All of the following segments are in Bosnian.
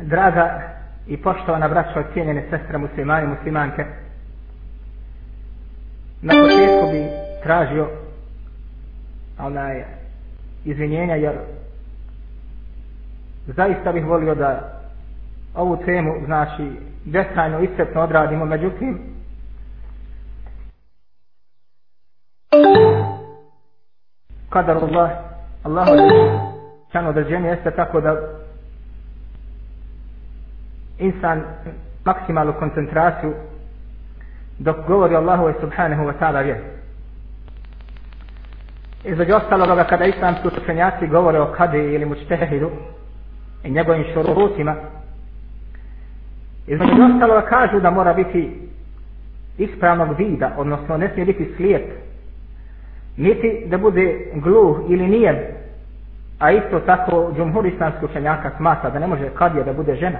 Draga i poštovana braća od cijenjene sestra muslimani i muslimanke, na početku bi tražio onaj izvinjenja jer zaista bih volio da ovu temu znači detaljno iscepno odradimo međutim kadar Allah Allah odrežen jeste tako da insan maksimalnu koncentraciju dok govori Allahu i subhanahu wa ta'ala vjer. Između ostaloga kada islamski učenjaci govore o kadi ili mučtehidu i njegovim šurutima, između ostaloga kažu da mora biti ispravnog vida, odnosno ne smije biti slijep, niti da bude gluh ili nijem, a isto tako džumhur islamski učenjaka smata da ne može kadija da bude žena.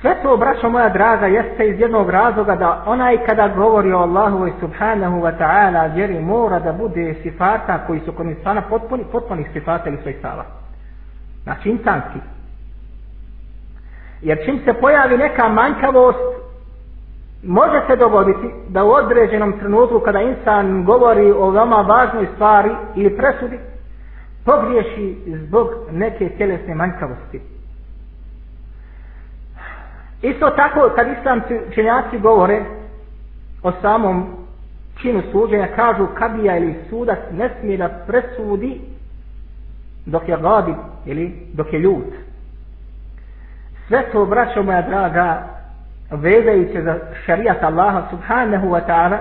Sve to, braćo moja draga, jeste iz jednog razloga da onaj kada govori o Allahu i subhanahu wa ta'ala vjeri mora da bude sifata koji su kod insana potpuni, potpuni sifata ili svojstava. Znači insanski. Jer čim se pojavi neka manjkavost, može se dogoditi da u određenom trenutku kada insan govori o veoma važnoj stvari ili presudi, pogriješi zbog neke telesne manjkavosti. Isto tako kad islam činjaci govore o samom činu suđenja, kažu kabija ili sudac ne smije da presudi dok je gadi ili dok je ljut. Sve to, braćo moja draga, vezajući za šarijat Allaha subhanahu wa ta'ala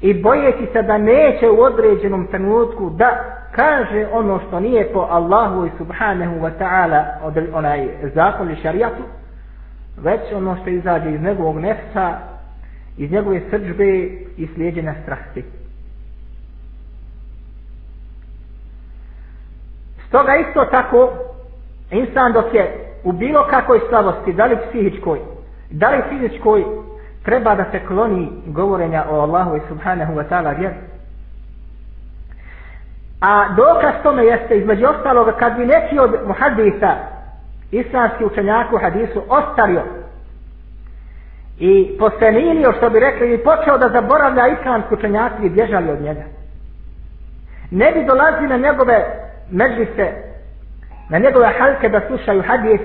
i bojeći se da neće u određenom trenutku da kaže ono što nije po Allahu i subhanahu wa ta'ala onaj zakon ili šarijatu, već ono što izađe iz njegovog nefca, iz njegove srđbe i slijedjene strasti. Stoga isto tako, insan dok je u bilo kakvoj slabosti, da li psihičkoj, da li fizičkoj, treba da se kloni govorenja o Allahu i subhanahu wa ta'ala vjer. A dokaz tome jeste, između ostaloga, kad bi neki od muhadisa, islamski učenjak u hadisu ostario i posenilio što bi rekli i počeo da zaboravlja islamski učenjak i bježali od njega ne bi dolazi na njegove međuse na njegove halke da slušaju hadis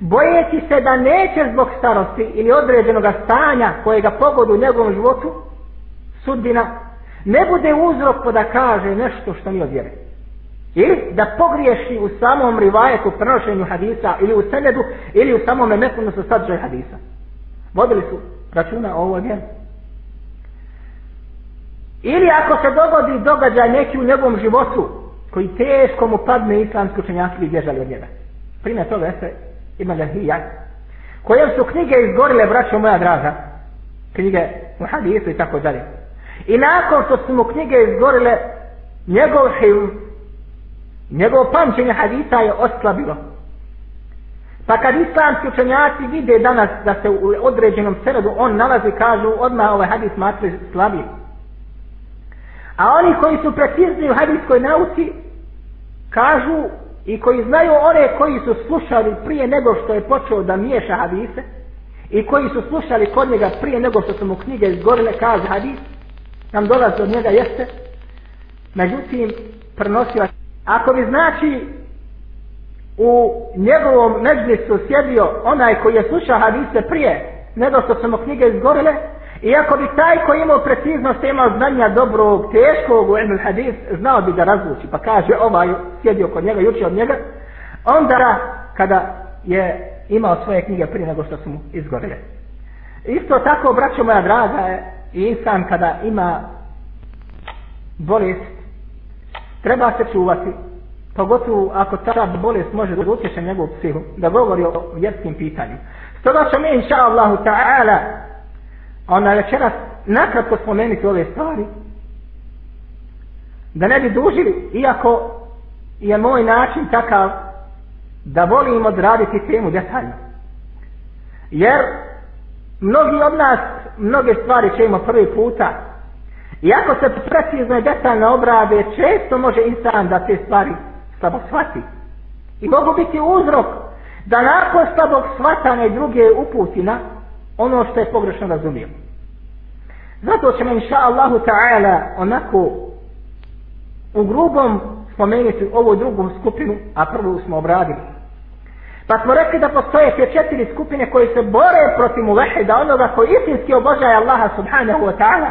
bojeći se da neće zbog starosti ili određenog stanja koje ga pogodu u njegovom životu sudbina ne bude uzrok pa da kaže nešto što nije odvjeren ili da pogriješi u samom rivajetu prenošenju hadisa ili u senedu ili u samom nemetnu sa sadržaj hadisa. Vodili su računa o ovoj vjeru. Ili ako se dogodi događaj neki u njegovom životu koji teško mu padne islamski učenjaki i bježali od njega. Prime toga jeste ima Lehija koje su knjige izgorile braćo moja draga knjige u hadisu i tako dalje. I nakon što su mu knjige izgorile njegov hivu njegovo pamćenje hadisa je oslabilo. Pa kad islamski učenjaci vide danas da se u određenom sredu on nalazi, kažu odmah ovaj hadis matri slabi. A oni koji su precizni u hadiskoj nauci, kažu i koji znaju one koji su slušali prije nego što je počeo da miješa hadise, i koji su slušali kod njega prije nego što su mu knjige izgorile, kaže hadis, nam dolaz od njega jeste, međutim, prenosila se ako bi znači u njegovom međlisu sjedio onaj koji je slušao hadise prije nego što smo knjige izgorele i ako bi taj koji imao preciznost imao znanja dobrog, teškog u ilmu hadis, znao bi da razluči pa kaže ovaj sjedio kod njega, juče od njega onda kada je imao svoje knjige prije nego što smo izgorele isto tako braćo moja draga je insan kada ima bolest treba se čuvati pogotovo ako ta bolest može da utješe njegov psihu da govori o vjerskim pitanjima stoga ćemo mi inša Allahu ta'ala ona večeras nakratko spomenuti ove stvari da ne bi dužili iako je moj način takav da volim odraditi temu detaljno jer mnogi od nas mnoge stvari ćemo prvi puta Iako se precizno i detaljno obrade, često može insan da te stvari slabo shvati. I mogu biti uzrok da nakon slabog shvatane druge uputi na ono što je pogrešno razumio. Zato ćemo inša Allahu ta'ala onako u grubom spomenuti ovu drugu skupinu, a prvu smo obradili. Pa smo rekli da postoje te četiri skupine koji se bore protiv muvehida onoga koji istinski obožaje Allaha subhanahu wa ta'ala.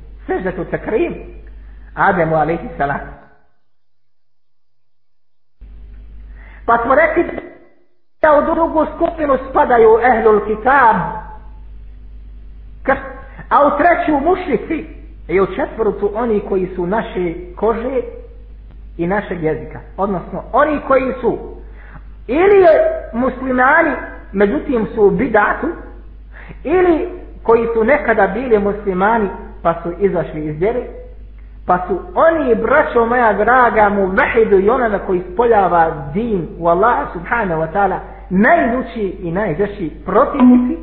seždatu takrim Ademu alaihi salam pa smo rekli da u drugu skupinu spadaju ehlul kitab a u treću mušnici i u četvrtu oni koji su naše kože i našeg jezika odnosno oni koji su ili muslimani međutim su u bidatu ili koji su nekada bili muslimani pa su izašli iz djeri, pa su oni, braćo moja draga, mu vahidu i onome koji spoljava din u Allaha subhanahu wa ta'ala, najlučiji i najžešiji protivnici,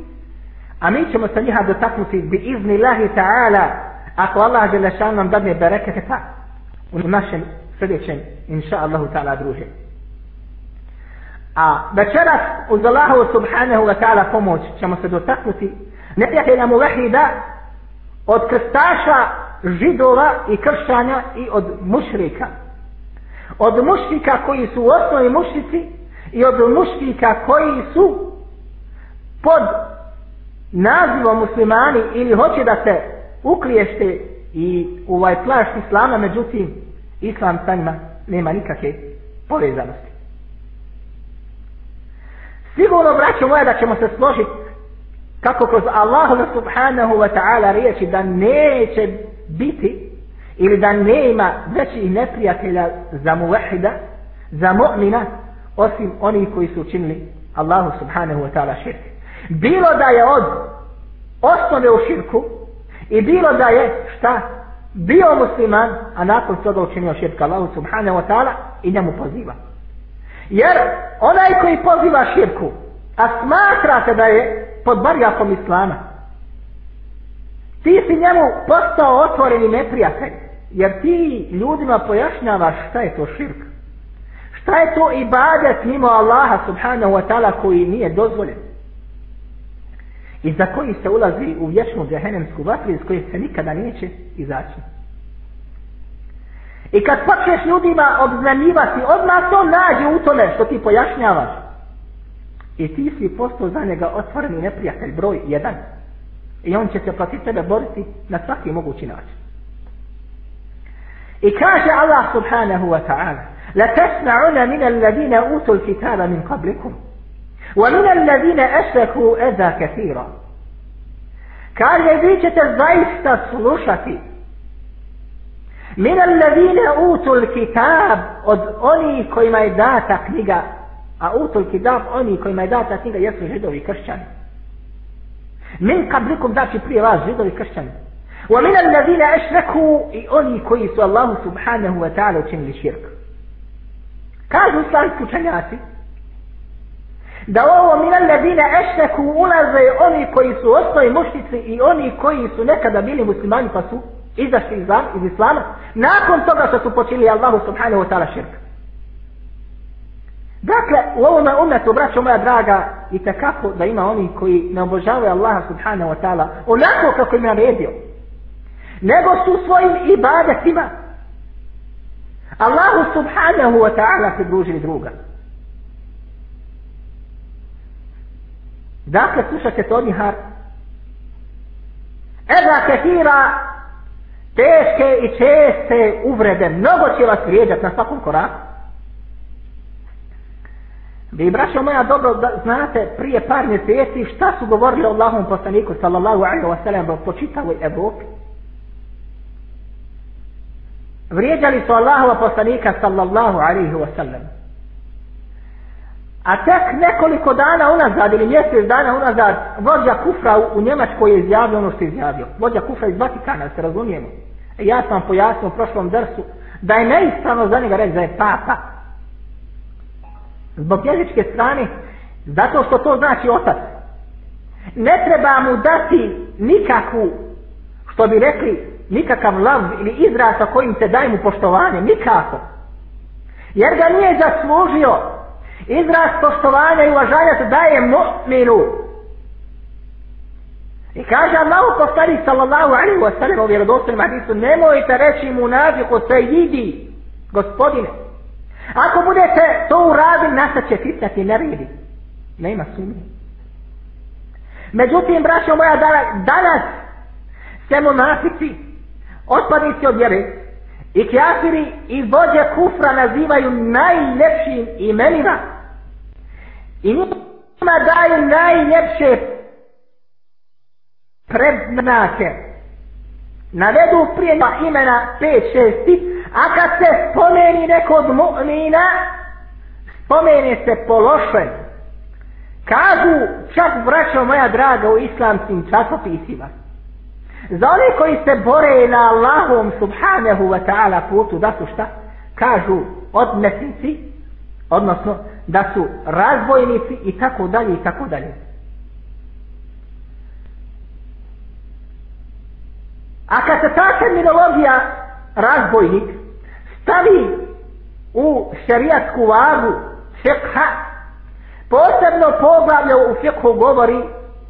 a mi ćemo se njiha dotaknuti bi izni Allahi ta'ala, ako Allah žele šal nam dadne bereketa pa ta, u našem sljedećem, inša Allahu ta'ala, druže. A večeras uz Allahu subhanahu wa ta'ala pomoć ćemo se dotaknuti neprijatelja mu vahida od krstaša židova i kršćanja i od mušrika. Od mušrika koji su u osnovi mušici i od mušrika koji su pod nazivom muslimani ili hoće da se uklješte i ovaj plašt islama, međutim, islam sa njima nema nikakve povezanosti. Sigurno, braćo moja, da ćemo se složiti kako kroz Allah subhanahu wa ta'ala riječi da neće biti ili da nema većih neprijatelja za muvahida, za mu'mina, osim oni koji su učinili Allahu subhanahu wa ta'ala širk. Bilo da je od osnove u širku i bilo da je šta? Bio musliman, a nakon toga učinio širka Allahu subhanahu wa ta'ala i njemu poziva. Jer onaj koji poziva širku, a smatra se da je pod marijakom islama. Ti si njemu postao otvoreni neprijatelj, jer ti ljudima pojašnjavaš šta je to širk. Šta je to ibadet mimo Allaha subhanahu wa ta'ala koji nije dozvoljen. I za koji se ulazi u vječnu džehennemsku vatru iz koje se nikada neće izaći. I kad počneš ljudima obznanivati, odmah to nađe u tome što ti pojašnjavaš. i ti si postao za njega otvoreni neprijatelj broj jedan i on će se protiv tebe boriti na svaki mogući način. I kaže Allah subhanahu wa ta'ala لَتَسْمَعُنَ مِنَ الَّذِينَ أُوتُوا الْكِتَابَ مِنْ قَبْلِكُمْ وَمِنَ الَّذِينَ أَشْرَكُوا أَذَا كَثِيرًا Kaže, vi ćete zaista slušati مِنَ الَّذِينَ أُوتُوا الْكِتَابَ od onih kojima je data knjiga A utul kitab oni kojima je data knjiga jesu židovi i kršćani. Min kablikum znači prije vas židovi i kršćani. Wa min alladhina ashraku i oni koji su Allahu subhanahu wa ta'ala učinili širk. Kažu islamski učenjaci da ovo min alladhina ashraku ulaze oni koji su ostali mušnici i oni koji su nekada bili muslimani pa su izašli iz islama nakon toga što su počinili Allahu subhanahu wa ta'ala širka. Dakle, u ovome umetu, braćo moja draga, i tekako da ima oni koji ne obožavaju Allaha subhanahu wa ta'ala, onako kako im je naredio, nego su svojim ibadetima Allahu subhanahu wa ta'ala se družili druga. Dakle, slušajte to nihar. Eza kehira teške i česte uvrede, mnogo će vas vrijeđati na svakom koraku. Vi, braćo moja, dobro da znate prije par mjeseci šta su govorili Allahom poslaniku, sallallahu alaihi wa sallam, po čitavoj evoki. Vrijeđali su Allahova poslanika, sallallahu alaihi wa sallam. A tek nekoliko dana unazad ili mjesec dana unazad vođa kufra u, u Njemačkoj je izjavio ono što je izjavio. Vođa kufra iz Vatikana, se razumijemo. Ja sam pojasnio u prošlom drsu da je neistano za njega reći da je papa. Pa. Zbog jezičke strane, zato što to znači otac. Ne treba mu dati nikakvu, što bi rekli, nikakav lav ili izraz sa kojim se daj mu poštovanje, nikako. Jer ga nije zaslužio. Izraz poštovanja i uvažanja se daje mu'minu. I kaže Allah u postari sallallahu alaihi wa sallam u vjerodostanima hadisu, nemojte reći mu naziku se jidi, gospodine. Ako budete to uradili, nasa će fitnati na redi. Ne ima sumnje. Međutim, braćo moja, danas se monafici, otpadnici od vjere, i kjafiri i vođe kufra nazivaju najljepšim imenima. I njima daju najljepše prednake. Navedu prije njima imena 5, 6, 5, A kad se spomeni neko od mu'mina, spomeni se po loše. Kažu čak vraćo moja draga u islamskim časopisima. Za one koji se bore na Allahom subhanahu wa ta'ala putu da su šta? Kažu odnesnici, odnosno da su razvojnici i tako dalje i tako dalje. A kad se ta terminologija razbojnik, stavi u šarijatsku vagu fekha posebno poglavlje u fekhu govori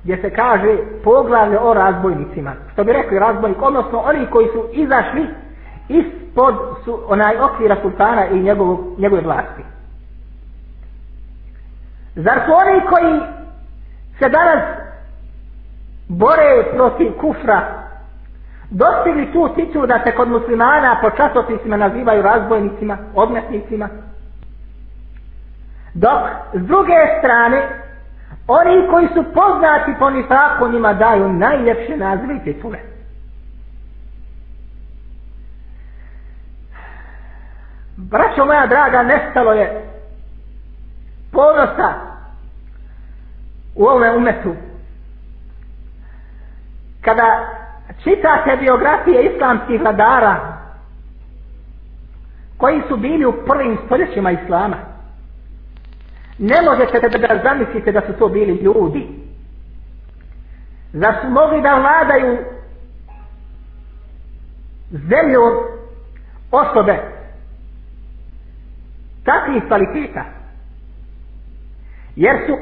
gdje se kaže poglavlje o razbojnicima što bi rekli razbojnik odnosno oni koji su izašli ispod su onaj okvira sultana i njegov, njegove vlasti zar su oni koji se danas bore protiv kufra dostigli tu tiču da se kod muslimana po časopisima nazivaju razbojnicima, odmetnicima. Dok s druge strane, oni koji su poznati po nifaku njima daju najljepše nazive i titule. Braćo moja draga, nestalo je ponosa u ovome umetu. Kada čitate biografije islamskih vladara koji su bili u prvim stoljećima islama ne možete da zamislite da su to bili ljudi da su mogli da vladaju zemlju osobe takvih kvaliteta jer su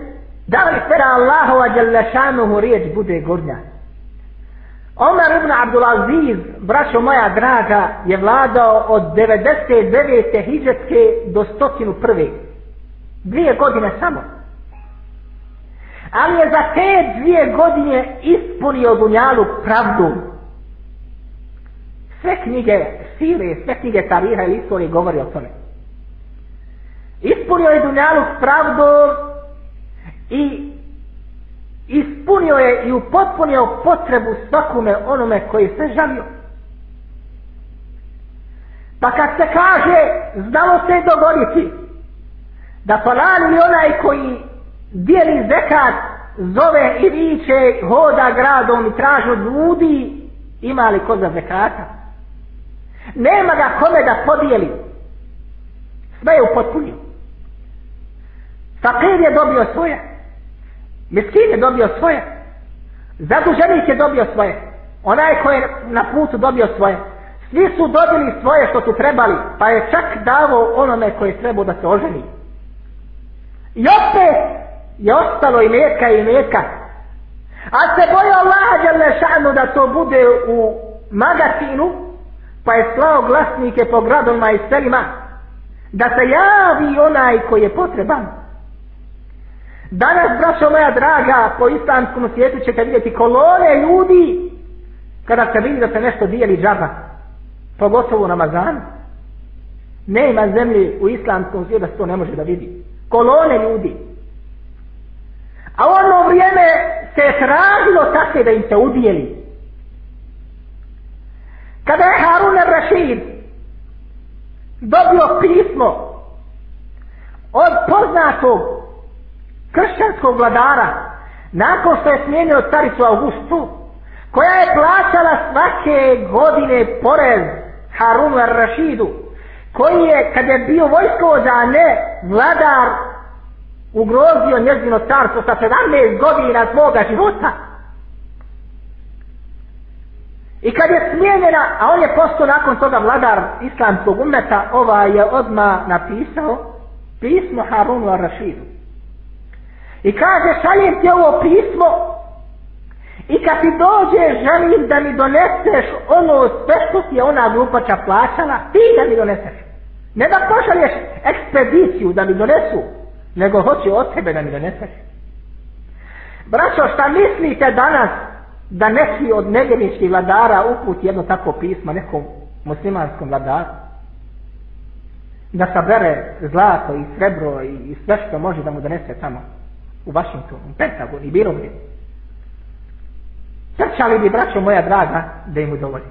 da li tera Allahova djelašanuhu riječ bude gornja Omer ibn Abdulaziz, braćo moja draga, je vladao od 99. hijetke do 101. Dvije godine samo. Ali je za te dvije godine ispunio dunjalu pravdu. Sve knjige sile, sve knjige tariha i istorije govori o tome. Ispunio je dunjalu pravdu i ispunio je i upotpunio potrebu svakome onome koji se žalio. Pa kad se kaže, znalo se dogoditi, da falan ili onaj koji dijeli zekat, zove i viče, hoda gradom i traži od ljudi, ima li ko za zekata? Nema ga kome da podijeli. Sve je upotpunio. Fakir je dobio svoje. Miskin je dobio svoje. Zaduženik je dobio svoje. Onaj koji je na putu dobio svoje. Svi su dobili svoje što su trebali, pa je čak davo onome koji je trebao da se oženi. I opet je ostalo i metka i metka. A se boje Allah Đalešanu da to bude u magazinu, pa je slao glasnike po gradoma i selima, da se javi onaj koji je potreban. Danas, braćo moja draga, po islamskom svijetu ćete vidjeti kolone ljudi kada se vidi da se nešto dijeli džaba. Pogotovo u Ramazan. Ne ima zemlje u islamskom svijetu da se to ne može da vidi. Kolone ljudi. A ono vrijeme se je tražilo tako da im se udijeli. Kada je Harun al-Rashid dobio pismo od poznatog kršćanskog vladara nakon što je smijenio caricu Augustu koja je plaćala svake godine porez Harunu Ar-Rashidu koji je kad je bio vojsko za ne vladar ugrozio njezino carstvo sa 17 godina svoga života i kad je smijenjena a on je postao nakon toga vladar islamskog umeta ova je odma napisao pismo Harunu Ar-Rashidu I kaže, šaljem ti ovo pismo i kad ti dođe, želim da mi doneseš ono sve što ti je ona glupača plaćala, ti da mi doneseš. Ne da pošalješ ekspediciju da mi donesu, nego hoće od tebe da mi doneseš. Braćo, šta mislite danas da neki od negeničkih vladara uputi jedno tako pismo nekom muslimanskom vladaru? Da sabere zlato i srebro i sve što može da mu donese tamo u Washingtonu, u Pentagonu i bilo gdje. Trčali bi, braćo moja draga, da im udovolim.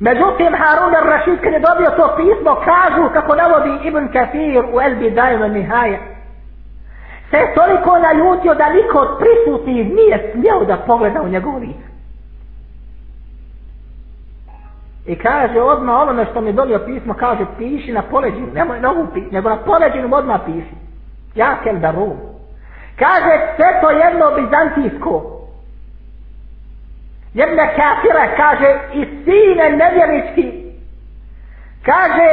Međutim, Harun al-Rashid, kad je dobio to pismo, kažu, kako navodi Ibn Kafir u Elbi Dajeva Nihaja, se je toliko naljutio da niko od prisutnih nije smio da pogleda u njegov lice. I kaže odmah ono što mi je dolio pismo, kaže piši na poleđinu, nemoj nogu piši, nego na poleđinu odmah piši. Jakel Baru. Kaže sve to jedno bizantijsko. Jedne kafire kaže i sine nevjerički. Kaže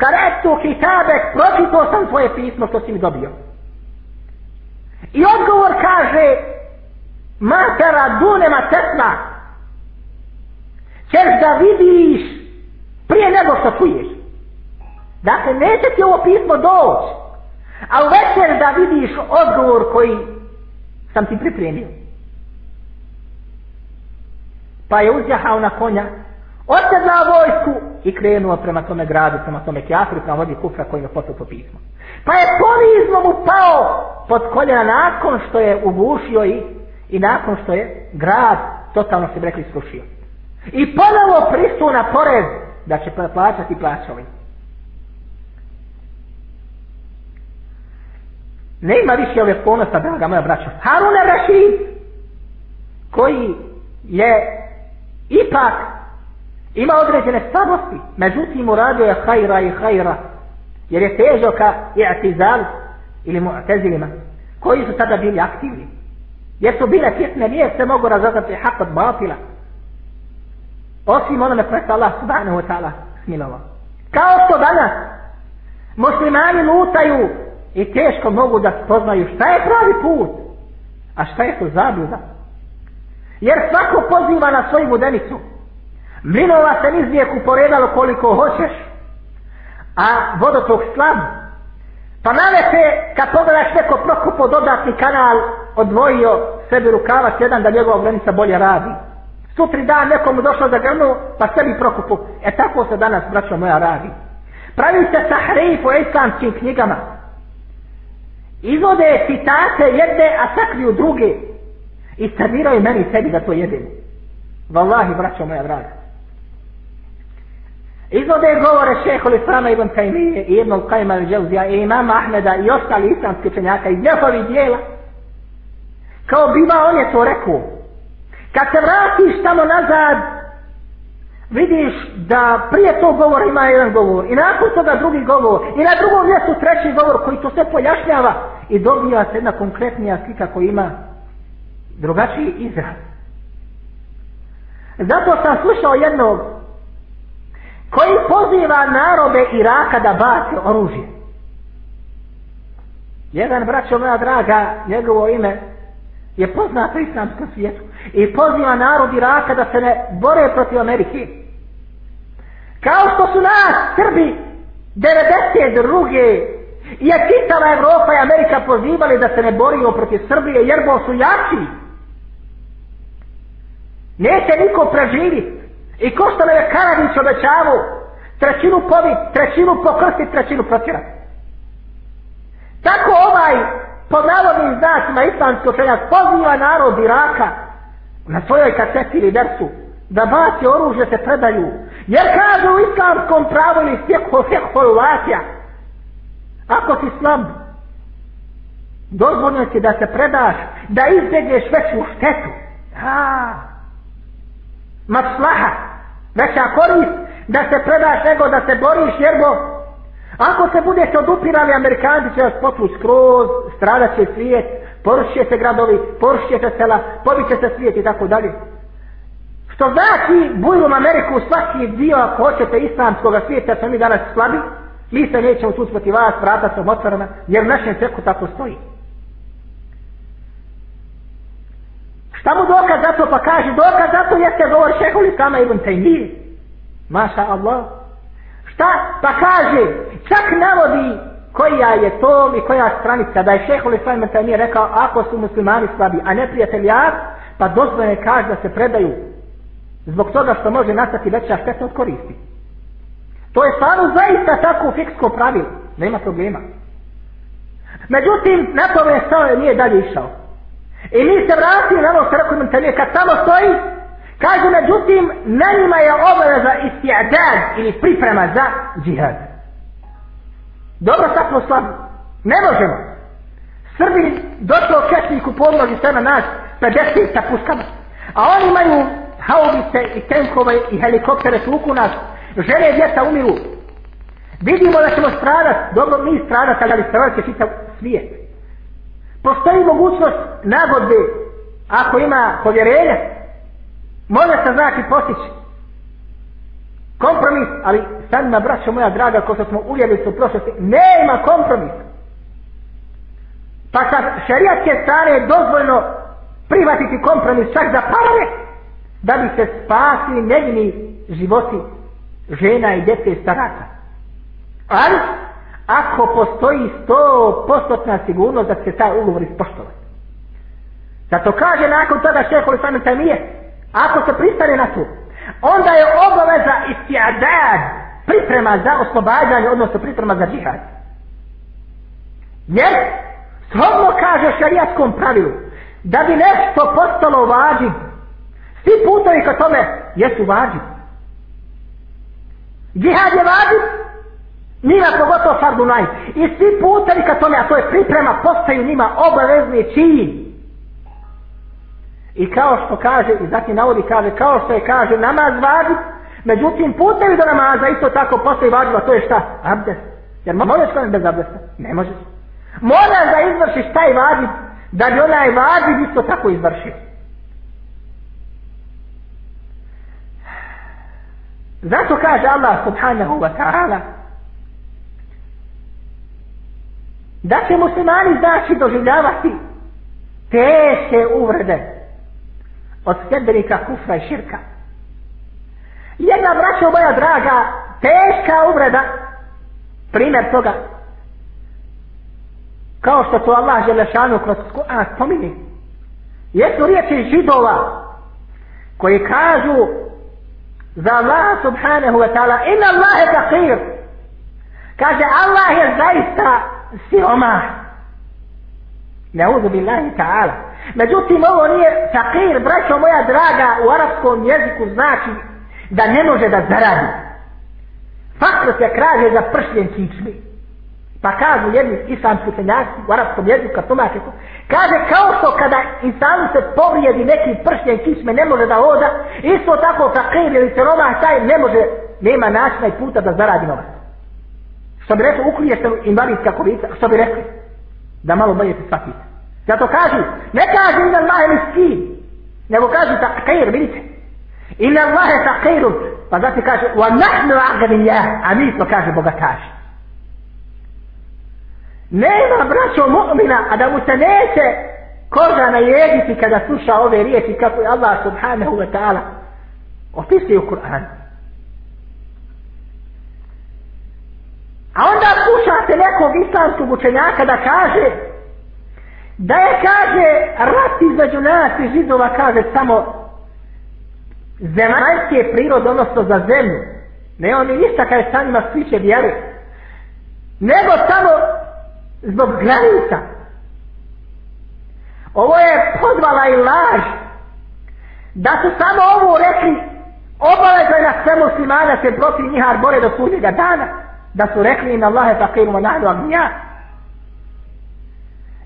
karetu kitabek pročito sam tvoje pismo što si mi dobio. I odgovor kaže matera dunema tesna ćeš da vidiš prije nego što čuješ. Dakle, neće ti ovo pismo doći A u večer da vidiš odgovor koji sam ti pripremio. Pa je uzjahao na konja, odsedla vojsku i krenuo prema tome gradu, prema tome kjafri, prema vodi kufra koji je poslao po pismo. Pa je ponizno mu pao pod koljena nakon što je ubušio i, i nakon što je grad totalno se brekli srušio. I ponovo pristuo na porez da će plaćati plaćovi. Ovaj. Ne ima više ove ponosa, draga moja braća. Harun je Rashid, koji je ipak ima određene slabosti, međutim uradio je hajra i hajra, jer je težio ka i'tizal ili mu'tezilima, koji su tada bili aktivni. Jer su bile fitne, nije se mogu razazati hak od batila. Osim onome koje se Allah subhanahu wa ta'ala smilova. Kao što danas muslimani lutaju i teško mogu da spoznaju šta je pravi put, a šta je to zabluda. Jer svako poziva na svoju vodenicu. Mlinova se niz nije kuporedalo koliko hoćeš, a vodotok slab. Pa navete, kad pogledaš neko prokupo dodatni kanal, odvojio sebi rukavac jedan da njegova vodenica bolje radi. Sutri dan nekom došlo da grnu, pa sebi prokupu. E tako se danas, braćo moja, radi. Pravi se sahrej po islamskim knjigama izvode citate jedne, a sakriju druge. I serviraju meni sebi da to jedemo. Wallahi, braćo moja draga. Izvode govore šeho li srama Ibn Taymiye i Ibn Qajma i Jelzija i imama Ahmeda i ostali islamski čenjaka iz njehovi dijela. Kao biva on je to rekao. Kad se vratiš tamo nazad, vidiš da prije tog govora ima jedan govor i nakon toga drugi govor i na drugom mjestu treći govor koji to sve pojašnjava i dobija se jedna konkretnija slika koji ima drugačiji izraz. Zato sam slušao jednog koji poziva narobe Iraka da bace oružje. Jedan braćo moja draga, njegovo ime je poznato islamskom svijetu i poziva narod Iraka da se ne bore protiv Amerike kao što su nas Srbi 92. je titala Evropa i Amerika pozivali da se ne borimo protiv Srbije jer bo su jači neće niko preživit i ko što ne je Karadić obećavu trećinu pobit, trećinu pokrstit trećinu protirat tako ovaj pod navodnim znacima islamsko čeljak poziva narod Iraka na svojoj kaseti ili versu da baci oružje se predaju Jer kažu u islamskom pravu ili fekho fekho lakja. Ako si slab, dozvodno će da se predaš, da izbjegneš veću štetu. Ha! Maslaha, veća korist, da se predaš nego da se boriš, jer bo Ako se budete odupirali, Amerikanci će vas potu skroz, stradaće svijet, porušće se gradovi, porušće se sela, pobiće se svijet i tako dalje. Što znači bujnom Ameriku svaki dio ako hoćete islamskog svijeta što mi danas slabi, mi se nećemo tu spati vas, vrata sam otvorena, jer u našem sveku tako stoji. Šta mu dokaz za to? Pa kaže, dokaz za to jeste govor šehu li sama ibn Tajmi. Maša Allah. Šta? Pa kaže, čak navodi koja je to i koja stranica, da je šehu li sama ibn Tajmi rekao, ako su muslimani slabi, a ne prijatelji pa dozvore kaže da se predaju zbog toga što može nastati veća šteta od koristi. To je stvarno zaista tako u fiksko pravilo. Nema problema. Međutim, na tome stao je nije dalje išao. I mi se vratili na ono što rekao nam kad samo stoji, kaže međutim, na njima je obaveza istiadad ili priprema za džihad. Dobro, sad smo slabi. Ne možemo. Srbi došlo u kesniku podlogi sve na nas 50 sa puškama. A oni imaju haubice i tenkove i helikoptere tuku nas, žele djeca umiru. Vidimo da ćemo stradat, dobro mi stradat, ali stradat će čitav svijet. Postoji mogućnost nagodbe, ako ima povjerenja, može se znači postići. Kompromis, ali sad na braćo moja draga, ko što smo uvjeli su prošlosti, nema kompromisa. Pa sa šarijatske strane je dozvoljno prihvatiti kompromis čak za parove, da bi se spasili negni životi žena i djece staraka. Ali, ako postoji 100% sigurnost da se taj ugovor ispoštovati. Zato kaže nakon toga šeho koji sam taj nije, ako se pristane na to, onda je obaveza istiadad priprema za oslobađanje, odnosno priprema za džihad. Jer, shodno kaže šarijatskom pravilu, da bi nešto postalo važiti Svi putovi ka tome jesu vađi. Džihad je vađi, njima pogotovo fardu naj. I svi putovi ka tome, a to je priprema, postaju njima obavezni čin. I kao što kaže, i zatim navodi kaže, kao što je kaže namaz vađi, međutim putevi do namaza isto tako postaju vađi, a to je šta? Abdes. Jer možeš kone bez abdesa? Ne možeš. Moraš da izvršiš taj vađi, da bi onaj vađi isto tako izvršio. Zato kaže Allah subhanahu wa ta'ala da će muslimani znači doživljavati teške uvrede od sjedbenika kufra i širka. Jedna braća moja draga teška uvreda primjer toga kao što to Allah želešanu kroz Kur'an spominje jesu riječi židova koji kažu za Allah subhanahu wa ta'ala in Allah je fakir kaže Allah je zaista siromah ne uzu billahi ta'ala međutim ovo nije fakir braćo moja draga u arabskom jeziku znači da ne može da zaradi fakr se kraže za pršljen kičmi Pa kažu jedni islamski učenjaci u arabskom jeziku kad tumače to, kaže kao što kada insanu se povrijedi neki pršnjen kisme ne može da oda, isto tako fakir ili siroma taj ne može, nema načina i puta da zaradi novac. Što bi rekli, ukrije se invalidska kolica, što bi rekli, da malo bolje se shvatite. Zato kaži, ne kaži inna Allahe miski, nego kaži fakir, vidite. Inna Allahe fakirun, pa zato kaže, wa nahnu agrija, a mi to kaže Boga kaži. Nema braćo mu'mina, a da mu se neće koža najediti kada sluša ove riječi kako je Allah subhanahu wa ta'ala opisuje u Kur'an. A onda slušate nekog islamskog učenjaka da kaže da je kaže rat između nas i židova kaže samo zemaljski je prirod odnosno za zemlju. Ne oni ništa kaj sa njima sliče vjeru. Nego samo zbog granica ovo je podvala i laž da su samo ovo rekli obavezno je na sve muslimane se protiv njih arbore do sudnjega dana da su rekli in Allahe faqiru manadu agnija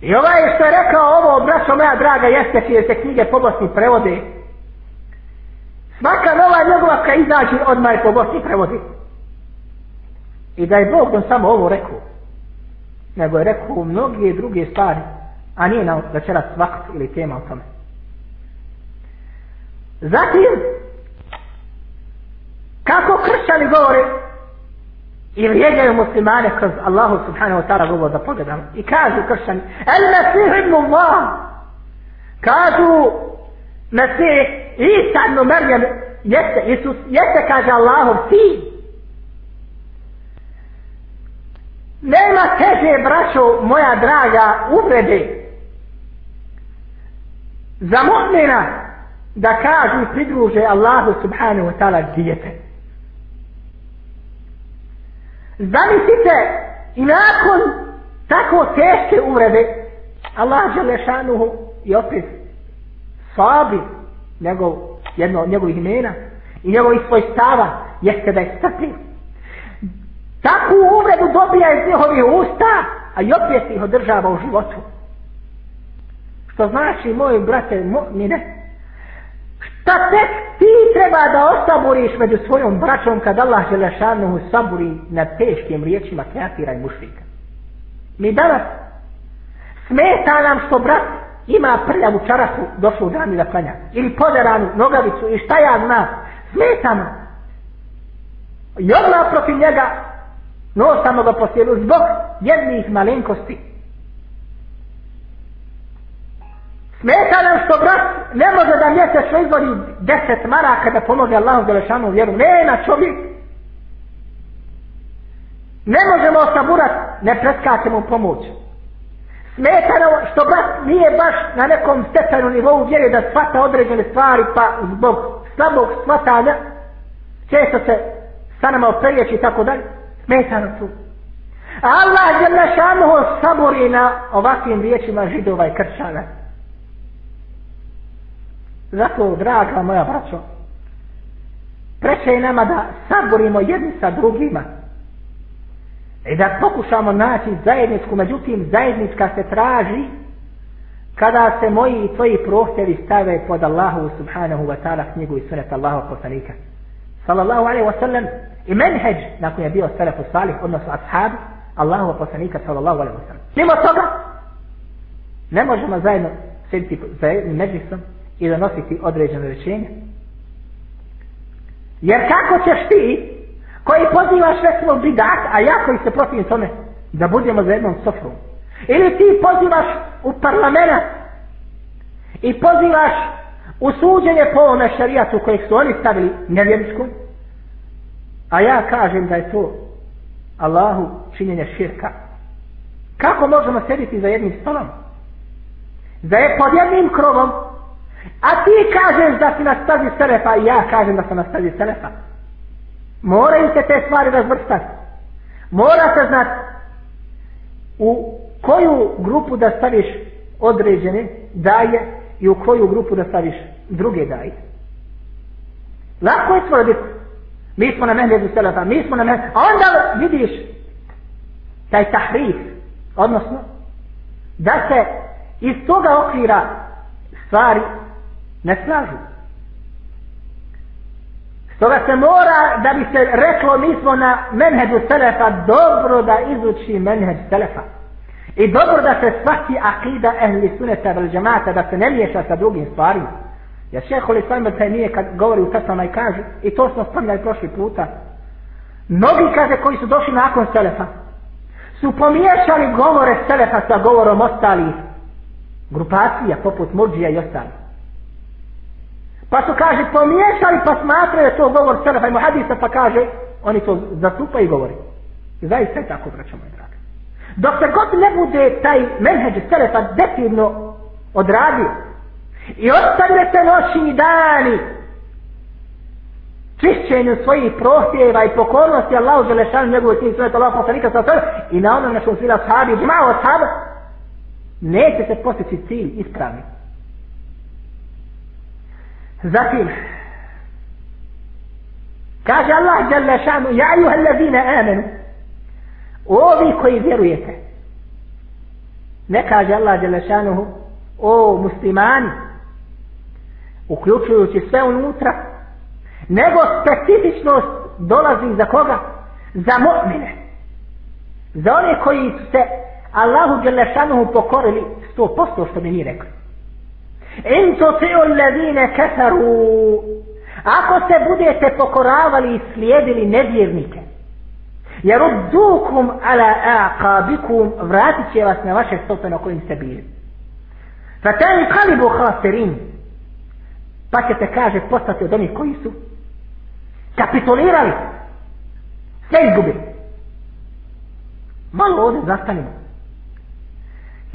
i ovaj što je rekao ovo braćo moja draga jeste čije se knjige po Bosni prevode svaka nova njegova kad izađe odmah je po Bosni prevode i da je Bog on samo ovo rekao nego je rekao mnoge druge stvari, a nije na večeras vakt ili tema o tome. Zatim, kako kršćani govore i vrijeđaju muslimane kroz Allahu subhanahu wa ta'ala govor da pogledamo i kažu kršćani, el mesih ibnu Allah, kažu mesih, Isa ibnu Marjan, jeste Isus, jeste kaže Allahov sin, Nema teže, braćo, moja draga, uvrede za mu'mina da kažu i pridruže Allahu subhanahu wa ta'ala dijete. Zamislite i nakon tako teške uvrede Allah Želešanuhu i opet sabi njegov, jedno od njegovih imena i njegovih svojstava jeste da je strpljiv Takvu uvredu dobija iz njihovi usta, a i opet ih održava u životu. Što znači, moji brate, mine, šta tek ti treba da osaboriš među svojom braćom kad Allah Želešanuhu saburi na teškim riječima kreatira i mušlika. Mi danas smeta nam što brat ima prljavu čarasu došlo u dani da klanja. Ili poderanu nogavicu i šta ja znam. Smeta nam. I odmah protiv njega No samo ga posjeduju zbog jednih malenkosti. Smeta nam što brat ne može da mjesečno izvori deset maraka da pomoge Allahu Zalešanu vjeru. Ne na čovjek. Ne možemo osaburat, ne preskakemo pomoć. Smeta nam što brat nije baš na nekom stepenu nivou vjere da shvata određene stvari pa zbog slabog shvatanja često se sa nama opriječi i tako dalje smeta tu. Allah je našanoho sabori na ovakvim riječima židova i kršana. Zato, draga moja braćo, preče je nama da saborimo jedni sa drugima i da pokušamo naći zajednicku, međutim zajednička se traži kada se moji i tvoji prohtjevi stave pod Allahu subhanahu wa ta'ala knjigu i sunet Allahu poslanika sallallahu alaihi wasallam i menheđ na koji je bio salafu salih, odnosno ashab, Allahu poslanika sallallahu alaihi wasallam. Mimo toga, ne možemo zajedno sediti za medisom i donositi određene rečenje. Jer kako ćeš ti, koji pozivaš recimo bidat, a ja koji se protivim tome, da budemo za jednom sofrom. Ili ti pozivaš u parlamena i pozivaš usuđenje po ovome šarijatu kojeg su oni stavili nevjerničkom, a ja kažem da je to Allahu činjenje širka. Kako možemo sediti za jednim stolom? Za je pod jednim krovom, a ti kažeš da si na stazi selefa i ja kažem da sam na stazi selefa. Moraju se te stvari razvrstati. Mora se znati u koju grupu da staviš određene daje i u koju grupu da staviš i druge daje. Lako je tvrditi. Mi smo na mehlezu selefa, mi smo na mehlezu. A onda vidiš taj tahrif, odnosno da se iz toga okvira stvari ne slažu. Stoga se mora da bi se reklo mi smo na menhedu selefa dobro da izuči menhed selefa. I dobro da se svaki akida ehli suneta vel džemata da se ne miješa sa drugim stvarima. Ja sve koli sam da nije kad govori u tasama i kaže i to smo spomljali prošli puta. Mnogi kaže koji su došli nakon Selefa su pomiješali govore Selefa sa govorom ostali grupacija poput Murđija i ostali. Pa su kaže pomiješali pa smatraju to govor Selefa i Muhadisa pa kaže oni to zastupa i govori. Zaista je tako, braćo moje drage. Dok se god ne bude taj menheđ Selefa definitivno odradio, i ostavljate noćni dani čišćenju svojih prohtjeva i pokornosti Allahu Želešanu njegovu tim svojeg Allahu Poslanika sa sve i na onom našom svila sahabi i džma'u sahaba neće se postići cilj ispravni zatim kaže Allah Želešanu ja ju hallazine amenu ovi koji vjerujete ne kaže Allah Želešanu o muslimani uključujući sve unutra, nego specifičnost dolazi za koga? Za mu'mine. Za one koji su se Allahu Đelešanuhu pokorili 100% što bi mi rekli. In to ti u ledine kesaru. Ako se budete pokoravali i slijedili nevjernike, jer uddukum ala aqabikum vratit će vas na vaše stope na kojim ste bili. Fatani kalibu khasirin pa ćete kaže postati od onih koji su kapitulirali sve izgubi malo ovdje zastanimo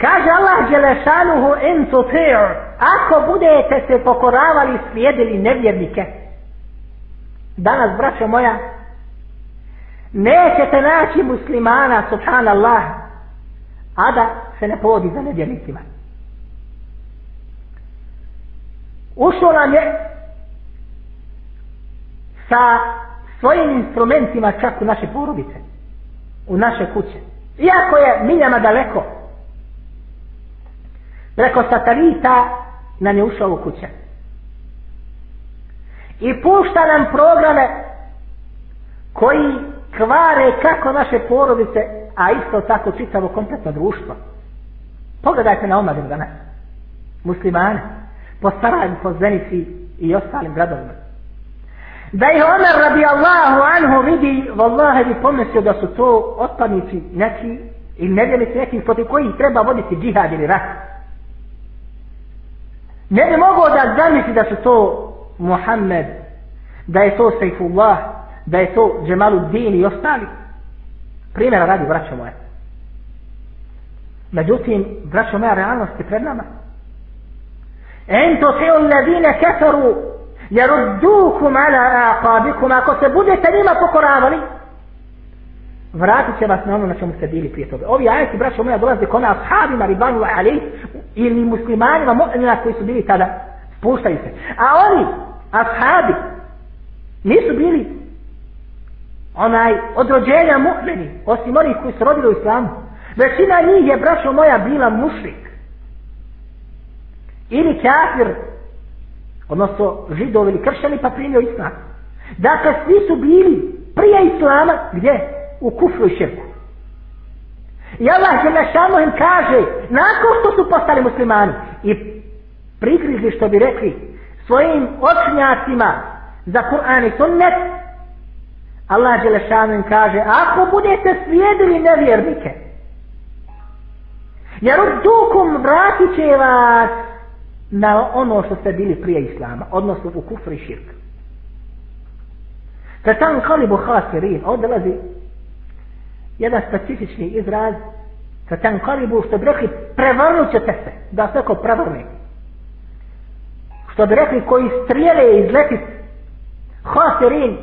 kaže Allah Đelešanuhu in tutir ako budete se pokoravali slijedili nevjernike danas braćo moja nećete naći muslimana subhanallah a da se ne povodi za nevjernicima ušao nam je sa svojim instrumentima čak u naše porubice, u naše kuće. Iako je miljama daleko, preko satelita nam je ušao u kuće. I pušta nam programe koji kvare kako naše porodice, a isto tako čitavo kompletno društvo. Pogledajte na omladinu danas, muslimane po Sarajevu, po Zenici i ostalim gradovima. Da ih Omer radi Allahu anhu vidi, vallaha bi pomislio da su to otpadnici neki i nedjelici neki protiv kojih treba voditi džihad ili rat. Ne bi mogao da zamisli da su to Muhammed, da je to Sejfullah, da je to Džemaluddin i ostali. Primjera radi, braćo moje. Međutim, braćo moja, realnost je pred nama. En to se on ladine kafaru yarudukum ala aqabikum ako se budete njima pokoravali vratit će vas na ono na čemu ste bili prije toga. Ovi ajati, braćo moja, dolaze kome ashabima, ribanu, ali ili muslimanima, mu'mina koji su bili tada, puštaju se. A oni, ashabi, nisu bili onaj odrođenja mu'mini, osim onih koji su rodili u islamu. Većina njih je, braćo moja, bila mušrik ili kafir odnosno židov ili kršćani pa primio islam dakle svi su bili prije islama gdje? u kufru i širku i Allah je našano im kaže nakon što su postali muslimani i prikrizi što bi rekli svojim očnjacima za Kur'an i sunnet Allah je našano im kaže ako budete svijedili nevjernike jer u dukom vratit će vas na ono što ste bili prije islama, odnosno u kufri širk. Tatan kalibu hasirin, ovdje lazi jedan specifični izraz, tatan kalibu što bi rekli prevrnut ćete se, da se ko prevrne. Što bi rekli koji strijele i izleti hasirin,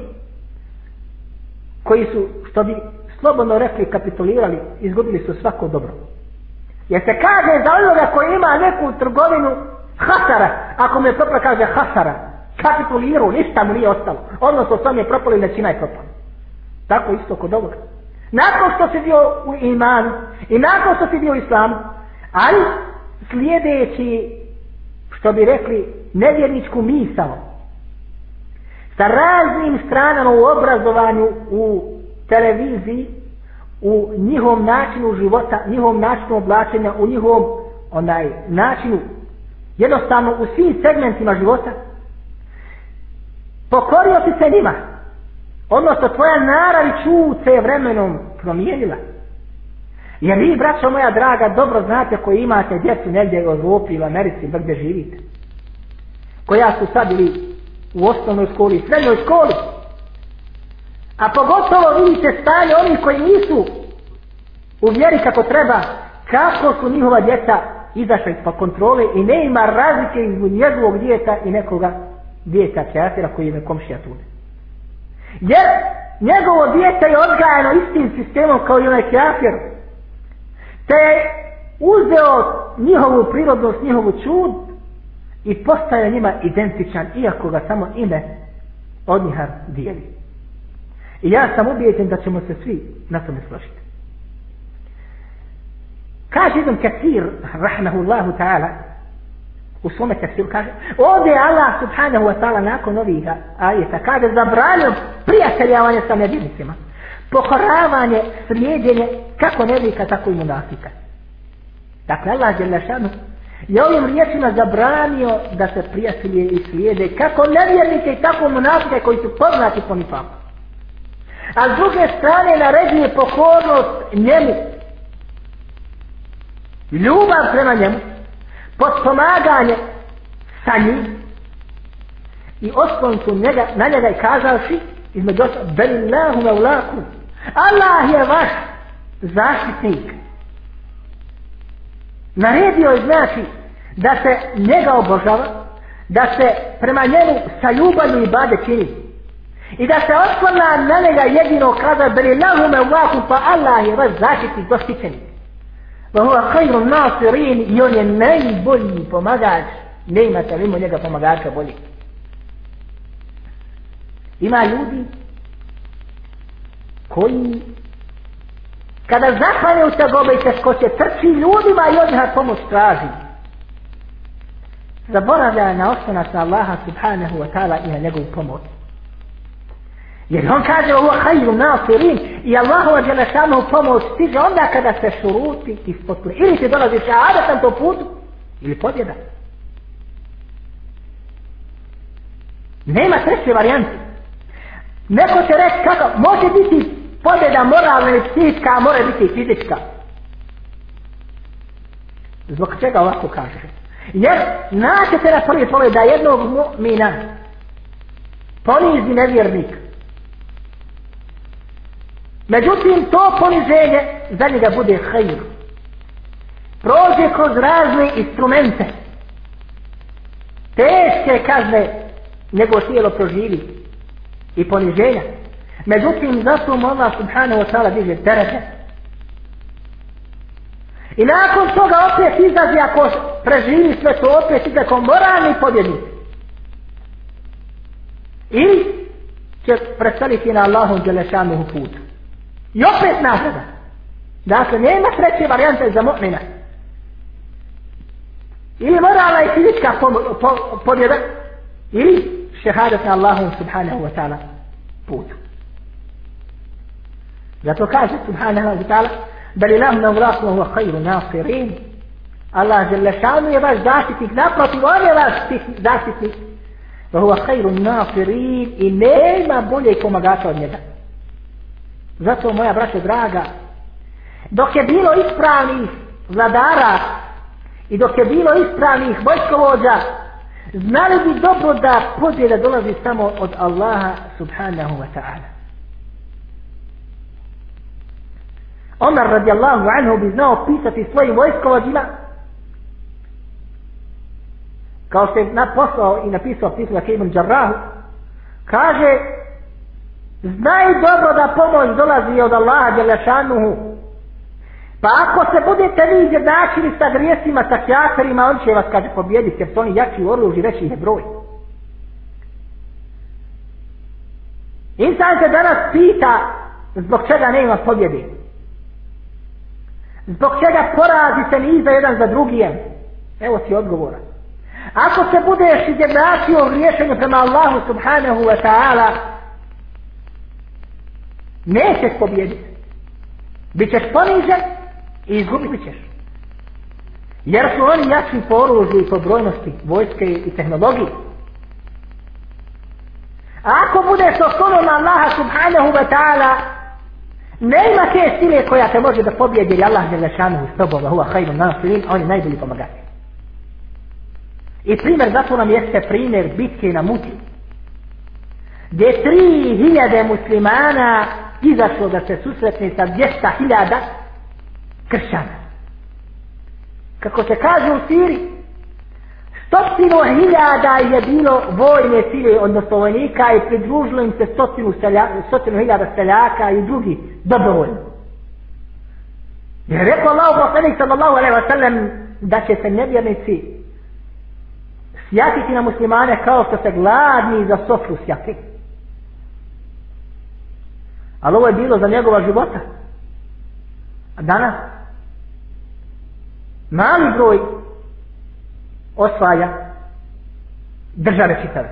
koji su, što bi slobodno rekli, kapitulirali, izgubili su svako dobro. Jer se kaže za onoga koji ima neku trgovinu, Hasara, ako mu je propra, kaže hasara. Kapitulirao, ništa mu nije ostalo. Odnosno, sam je propal i nećina je propal. Tako isto kod ovog. Nakon što si bio u iman i nakon što si bio u islam, ali slijedeći, što bi rekli, nevjerničku misao, sa raznim stranama u obrazovanju, u televiziji, u njihovom načinu života, njihovom načinu oblačenja, u njihovom onaj, načinu jednostavno u svim segmentima života pokorio ti se njima odnosno tvoja narav i čut se je vremenom promijenila jer vi braćo moja draga dobro znate koji imate djecu negdje u Evropi ili Americi gdje živite koja su sad ili u osnovnoj školi, srednjoj školi a pogotovo vidite stanje onih koji nisu u vjeri kako treba kako su njihova djeca izašao ispod pa kontrole i ne ima razlike izbog njegovog djeta i nekoga djeta kreatira koji je na komšija tude. Jer njegovo djeta je odgajeno istim sistemom kao i onaj kreatir. Te je uzeo njihovu prirodnost, njihovu čud i postaje njima identičan, iako ga samo ime odnihar dijeli. I ja sam ubijeten da ćemo se svi na tome složiti. Kaže jedan kathir, rahmehullahu ta'ala, u svome kathiru kaže, ovdje je Allah subhanahu wa ta'ala nakon ovih ajeta, kaže, zabranio prijateljavanje sa nevjernicima, pokoravanje, slijedjenje, kako nevjernika, tako i munafika. Dakle, Allah je lešanu, je ovim riječima zabranio da se prijatelje i slijede kako nevjernike i tako munafike koji su poznati po nifaku. A s druge strane naređuje pokornost njemu, ljubav prema njemu, potpomaganje sa njim i osloncu njega, na njega i kazavši između osa, belillahu maulakum, Allah je vaš zaštitnik. Naredio je znači da se njega obožava, da se prema njemu sa ljubavom i bade čini. I da se otklona na njega jedino kaza, belillahu maulakum, pa Allah je vaš zaštitnik, dostičenik. فهو خير الناصرين يوني ناي بولي بمغاج نيمة تلمو لغا بمغاج بولي إما يودي كوي kada zahvali u tegobe i teškoće, trči ljudima i odmah pomoć traži. Zaboravlja na osnovna sa Allaha subhanahu wa ta'ala i na njegovu pomoć. Jer on kaže ovo hajju nasirin i Allahova dželešanu pomoć stiže onda kada se šuruti i spotle. Ili ti dolazi šahadetan po putu ili pobjeda. Nema treće varijante. Neko će reći kako može biti pobjeda moralna i psihička, a može biti fizička. Zbog čega ovako kaže? Jer naćete na prvi pogled da jednog mu'mina ponizi nevjernika. Međutim, to poniženje za njega bude hajr. Prođe kroz razne instrumente. Teške kazne nego tijelo proživi i poniženja. Međutim, zato mu Allah subhanahu wa ta'ala diže terete. I nakon toga opet izazi, ako preživi sve to, opet izazi kao moralni pobjednik. Ili će predstaviti na Allahom Đelešanu u putu. يفرط مع هذا لكن ايه ما تفرطش يبقى انت اذا مؤمنة يجي مرة على يسيرك كفوبيا ده يجي شهادة الله سبحانه وتعالى بوت Zato kaže subhanahu wa ta'ala da li nam na vlasno huwa khayru nasirin Allah Želešanu je vaš zaštitnik naprotiv on je vaš zaštitnik wa huwa khayru nasirin i nema boljeg pomagača od njega Zato moja braće draga, dok je bilo ispravnih vladara i dok je bilo ispravnih vojskovođa, znali bi dobro da podjela dolazi samo od Allaha subhanahu wa ta'ala. Omar radijallahu anhu bi znao pisati svojim vojskovođima kao što je naposlao i napisao pisao Kejman Đarrahu kaže znaju dobro da pomoć dolazi od Allaha djelašanuhu. Pa ako se budete vi izjednačili sa grijesima, sa kjaferima, on će vas kaže pobjediti, jer su oni jači u oružju, veći je broj. Insan se danas pita zbog čega ne ima pobjede. Zbog čega porazi se ni za jedan za drugijem. Evo si odgovora. Ako se budeš izjednačio u rješenju prema Allahu subhanahu wa ta'ala, nećeš pobjediti. Bićeš ponižen i izgubit ćeš. Jer su oni jači po oružju i po brojnosti vojske i tehnologije. A ako bude s osnovom Allaha subhanahu wa ta'ala ne ima te sile koja te može da pobjedi jer Allah ne lešanu u sobom a huva hajdu nasirin, oni najbolji pomagati. I primjer zato nam jeste primjer bitke na muti. Gdje tri hiljade muslimana izašlo da se susretni sa 200.000 kršćana. Kako se kaže u Siri, stotinu hiljada je bilo vojne sile, odnosno vojnika i pridružilo im se stotinu, selja, stotinu hiljada seljaka i drugi dobrovoljno. Je rekao Allah poslanik sallallahu alaihi wa sallam da će se nevjernici sjatiti na muslimane kao što se gladni za sofru sjatiti. Ali ovo je bilo za njegova života. A danas mali broj osvaja države čitave.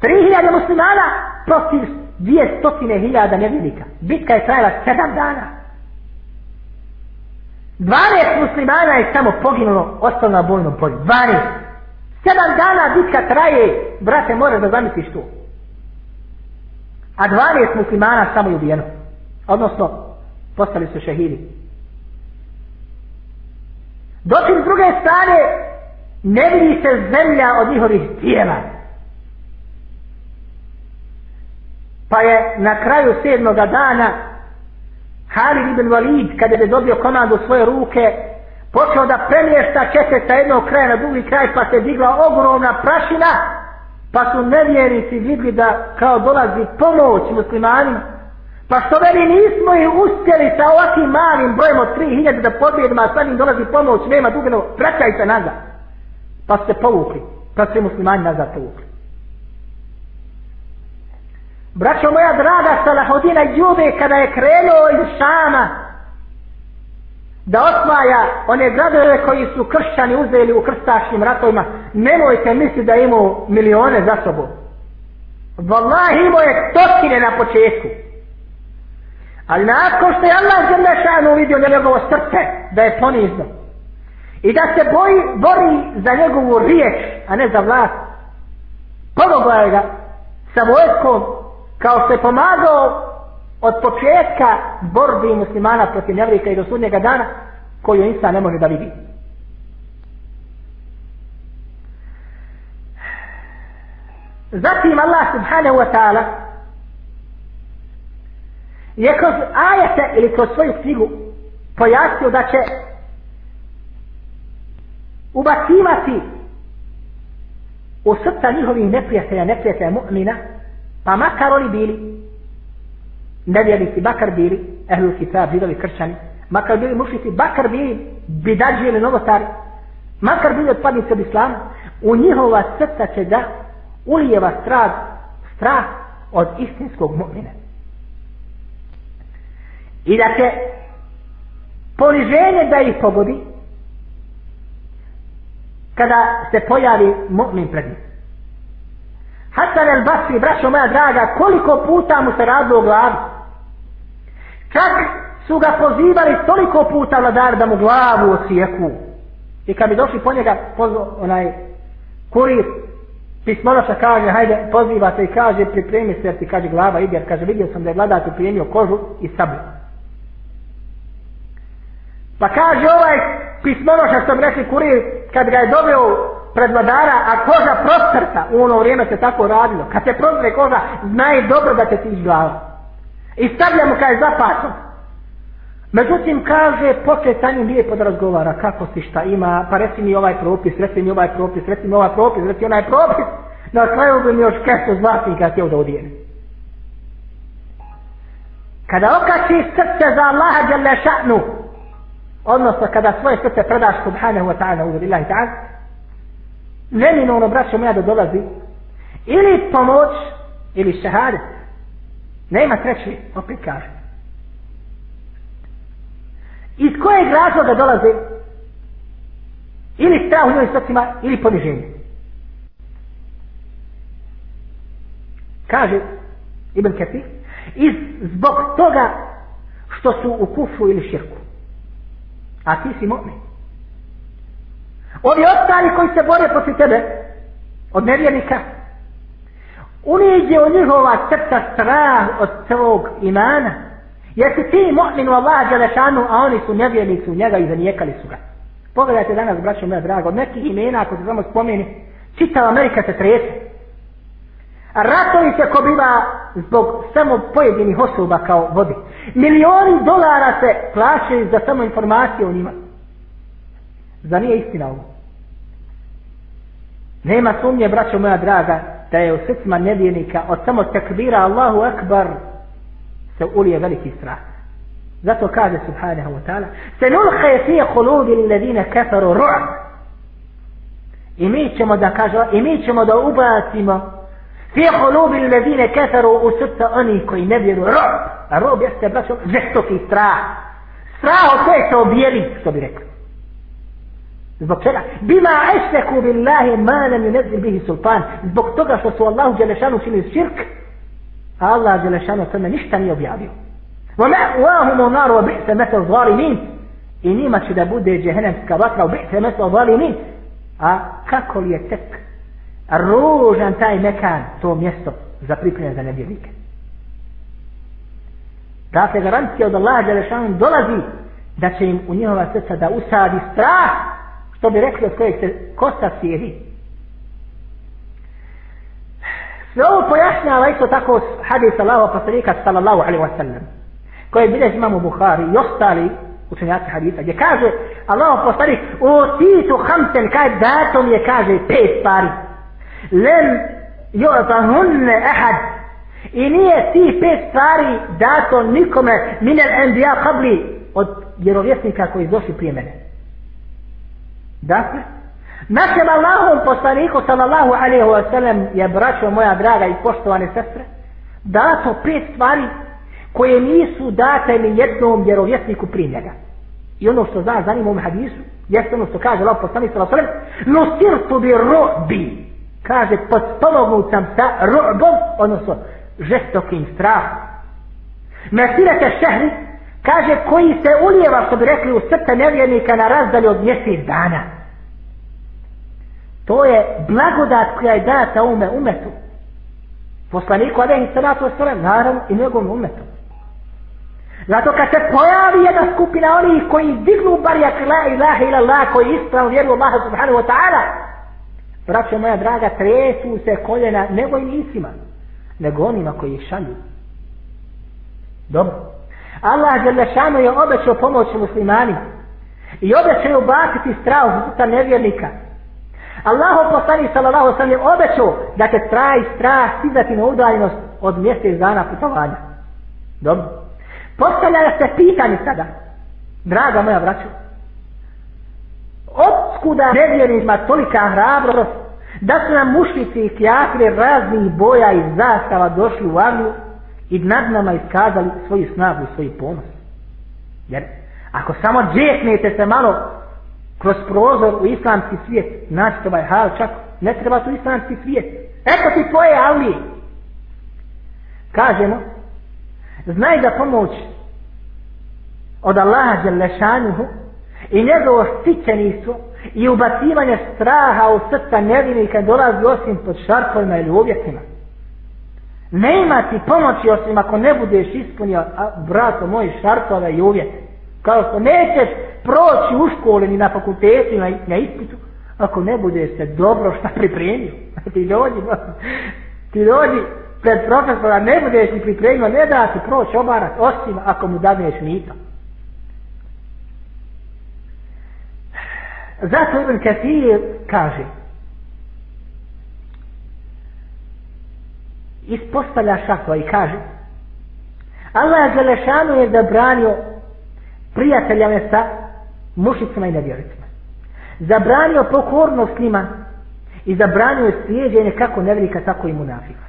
3000 muslimana protiv 200.000 nevidika. Bitka je trajala 7 dana. 12 muslimana je samo poginulo ostalo na bojnom polju. 12. 7 dana bitka traje, brate, moraš da zamisliš to a 12 muslimana samo je ubijeno. Odnosno, postali su šehidi. Dosim druge strane, ne vidi se zemlja od njihovih tijela. Pa je na kraju sedmoga dana Halid ibn Walid, kada je dobio komandu svoje ruke, počeo da premješta čete sa jednog kraja na drugi kraj, pa se digla ogromna prašina pa su nevjernici vidli da kao dolazi pomoć muslimanima, pa što veli nismo ih uspjeli sa ovakvim malim brojem od 3000 da pobjedima, a sad im dolazi pomoć, nema dugno, vraćajte nazad. Pa se povukli, pa se muslimani nazad povukli. Braćo moja draga, Salahodina Jube, kada je krenuo iz Šama, da osvaja one gradove koji su kršćani uzeli u krstaškim ratovima, nemojte misli da imaju milione za sobom. Wallah imao je stotine na početku. Ali nakon što je Allah Zemlešanu vidio na njegovo srce, da je ponizno. I da se boji, bori za njegovu riječ, a ne za vlast. Pomogla je ga sa vojskom, kao što je pomagao od početka borbi muslimana protiv nevrika i do sudnjega dana koju insan ne može da vidi. Zatim Allah subhanahu wa ta'ala je kroz ajete ili kroz svoju figu pojasnio da će ubacivati u srca njihovih neprijatelja, neprijatelja mu'mina, pa makar oni bili nevjernici, bakar bili ehlul kitab, židovi kršćani, makar bili mušljici, bakar bili bidađi ili novotari, makar bili odpadnici od islama, u njihova srca će da ulijeva strah, strah od istinskog mu'mine. I da će poniženje da ih pogodi kada se pojavi mu'min pred njim. Hasan el Basri, braćo moja draga, koliko puta mu se radilo u glavi? Čak su ga pozivali toliko puta vladar da mu glavu osijeku. I kad bi došli po njega, pozvao onaj kurir, pismonoša kaže, hajde, poziva se i kaže, pripremi se, jer ti kaže glava ide, jer kaže, vidio sam da je vladar pripremio kožu i sablju. Pa kaže ovaj pismonoša što bi rekli kurir, kad ga je dobio pred vladara, a koža prostrta, u ono vrijeme se tako radilo, kad se prostre koža, znaje dobro da će ti iz glava. I stavljamo kaj za pasom. Međutim, kaže, poslije sa njim lijepo da razgovara, kako si šta ima, pa reci mi ovaj propis, reci mi ovaj propis, reci mi ovaj propis, reci onaj propis, na kraju bi mi još kesto zlatim kada ti ovdje odijene. Kada okači srce za Allaha djelne šanu, odnosno kada svoje srce predaš subhanahu wa ta'ala uzor ilahi ta'ala, neminovno braćo moja da dolazi, ili pomoć, ili šehadet, Nema treće, opet kaže. Iz kojeg razloga dolaze ili strah u njoj srcima ili poniženje? Kaže Ibn Kepi, iz, zbog toga što su u kufu ili širku. A ti si mu'min. Ovi ostali koji se bore protiv tebe, od nevjernika, uniđe u njihova srca strah od svog imana. Jesi ti mu'min u Allaha Đelešanu, a oni su nevjenici u njega i zanijekali su ga. Pogledajte danas, braćo moja drago, od nekih imena, ako se samo spomeni, čitav Amerika se trese. Ratovi se ko biva zbog samo pojedinih osoba kao vodi. Milioni dolara se plaćaju za samo informacije o njima. Za nije istina ovo. Nema sumnje, braćo moja draga, da je u srcima nevjenika od samo takbira Allahu Akbar se ulije veliki strah. Zato kaže subhanahu wa ta'ala se nulhe fi kulubi ladine kafaru ru'a i mi ćemo da kažemo i mi ćemo da ubacimo fi kulubi ladine kafaru u srca oni koji ne vjeru ru'a a ru'a bi jeste braćom žestoki strah strah od koje se objeli što bi rekli Zbog čega? Bima ešteku billahi ma nam je nezir bihi sultan. Zbog toga što su Allahu Đelešanu učinili širk, a Allah Đelešanu tome ništa nije objavio. Wa ma'wahumu nar wa bi'sa mathal zalimin. Ini ma da bude jehenem kabatra wa bi'sa mathal zalimin. A kako li je tek ružan taj mekan, to mjesto za pripremljen za nevjernike. Dakle, garancija od Allaha Đelešanu dolazi da će im u njihova srca da usadi strah Što bi rekli od kojeg se kosa cijedi. Sve ovo pojašnjava isto tako hadis Allaho poslanika sallallahu alaihi wa sallam. koje bilježi imamo Bukhari i ostali učenjaci hadisa gdje kaže Allaho poslanik o ti tu hamten kaj datom je kaže pet stvari lem yu'tahunne ahad i nije ti pet stvari dato nikome minel enbiya kabli od vjerovjesnika koji došli prije mene Dakle, našem Allahom poslaniku sallallahu alaihi wa sallam je braćo moja draga i poštovane sestre dato pet stvari koje nisu date ni jednom vjerovjesniku primjega. I ono što zna, zanima ovom hadisu, jeste ono što kaže Allah poslanik sallallahu alaihi wa sallam nosir tu bi robi kaže podpomognut sam sa robom odnosno žestokim strahom Mesirete šehri, kaže, koji se ulijeva, što bi rekli, u srce nevjernika na razdalju od mjesec dana. To je blagodat koja je data ume umetu. Poslaniku Alehi Salatu Veselam, naravno i njegovom umetu. Zato kad se pojavi jedna skupina onih koji dignu barjak la ilaha ila Allah, koji ispravno vjeru Allah subhanahu wa ta'ala, braće moja draga, tresu se koljena nego i nisima, nego onima koji ih šalju. Dobro. Allah Đelešanu je obećao pomoć muslimani i obećao je ubaciti strah u puta nevjernika. Allahu poslani sallallahu sallam je obećao da će traj strah stizati na udaljenost od mjesec dana putovanja. Dobro. Postavlja se pitanje sada, draga moja braćo, otkuda nevjerima tolika hrabrost da su nam mušnici i kjakre raznih boja i zastava došli u avlju i nad nama iskazali svoju snagu i svoj ponos. Jer ako samo džeknete se malo kroz prozor u islamski svijet naći ovaj hal čak ne treba tu islamski svijet eto ti tvoje alije kažemo znaj da pomoć od Allaha Đelešanuhu i njegovo stičenistvo i ubacivanje straha u srca nevini kad dolazi osim pod šarpojima ili uvjetima ne ima ti pomoći osim ako ne budeš ispunio a, brato moji šarpove i uvjete kao što nećeš proći u škole ni na fakultetu na, na ispitu ako ne bude se dobro šta pripremio ti dođi ti dođi pred profesora ne budeš ni pripremio ne da ti proći obarat osim ako mu daneš mito zato Ibn Kathir kaže ispostavlja šakva i kaže Allah je Želešanu je zabranio prijateljame sa mušicima i nevjericima. Zabranio pokornost njima i zabranio slijedjenje kako nevjerika, tako i munafika.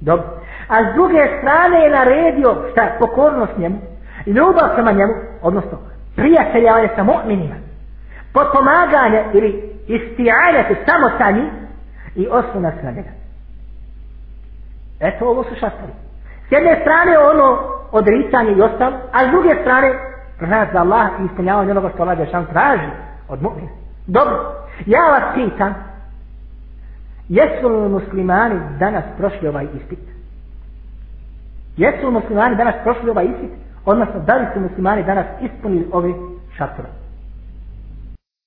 Dobro. A s druge strane je naredio šta, pokornost njemu, ljubav sama njemu, odnosno prijateljavanje sa mu'minima, potpomaganje ili istijanje se samo sa njim i osnovna se na njega. Eto, ovo su šastari. S jedne strane ono odricanje i ostalo, a s druge strane znaš da Allah ispunjava onoga što Allah Đešan traži od mu'mina. Dobro, ja vas pitan, jesu li muslimani danas prošli ovaj ispit? Jesu li muslimani danas prošli ovaj ispit? Odnosno, da li su muslimani danas ispunili ove šatrove?